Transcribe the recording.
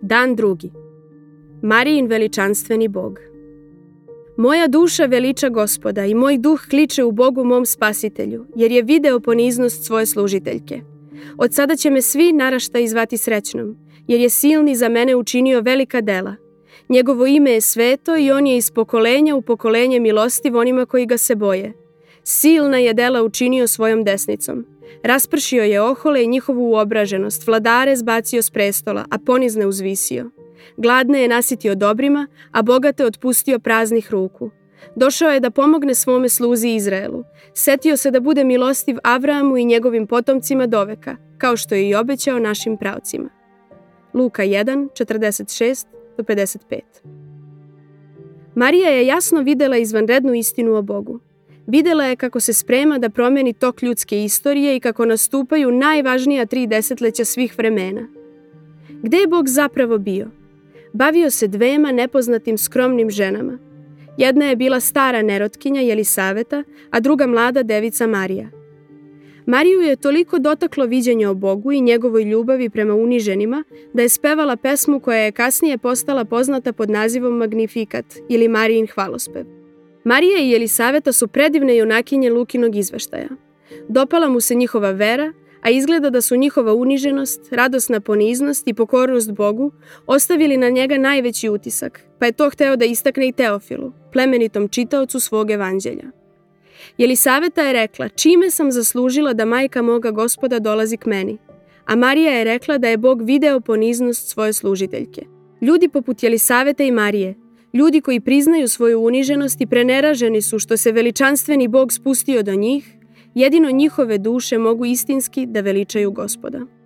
Dan drugi. Marijin veličanstveni bog. Moja duša veliča gospoda i moj duh kliče u Bogu mom spasitelju, jer je video poniznost svoje služiteljke. Od sada će me svi narašta izvati srećnom, jer je silni za mene učinio velika dela. Njegovo ime je sveto i on je iz pokolenja u pokolenje milostiv onima koji ga se boje. Silna je dela učinio svojom desnicom. Raspršio je ohole i njihovu uobraženost, vladare zbacio s prestola, a ponizne uzvisio. Gladne je nasitio dobrima, a bogate otpustio praznih ruku. Došao je da pomogne svome sluzi Izraelu. Setio se da bude milostiv Avramu i njegovim potomcima doveka, kao što je i obećao našim pravcima. Luka 1, 46 do 55 Marija je jasno videla izvanrednu istinu o Bogu. Videla je kako se sprema da promeni tok ljudske istorije i kako nastupaju najvažnija tri desetleća svih vremena. Gde je Bog zapravo bio? Bavio se dvema nepoznatim skromnim ženama. Jedna je bila stara nerotkinja Jelisaveta, a druga mlada devica Marija. Mariju je toliko dotaklo viđenje o Bogu i njegovoj ljubavi prema uniženima da je spevala pesmu koja je kasnije postala poznata pod nazivom Magnifikat ili Marijin hvalospev. Marija i Jelisaveta su predivne junakinje Lukinog izveštaja. Dopala mu se njihova vera, a izgleda da su njihova uniženost, radosna poniznost i pokornost Bogu ostavili na njega najveći utisak, pa je to hteo da istakne i Teofilu, plemenitom čitaocu svog evanđelja. Jelisaveta je rekla, čime sam zaslužila da majka moga gospoda dolazi k meni? A Marija je rekla da je Bog video poniznost svoje služiteljke. Ljudi poput Jelisaveta i Marije, ljudi koji priznaju svoju uniženost i preneraženi su što se veličanstveni Bog spustio do njih, jedino njihove duše mogu istinski da veličaju gospoda.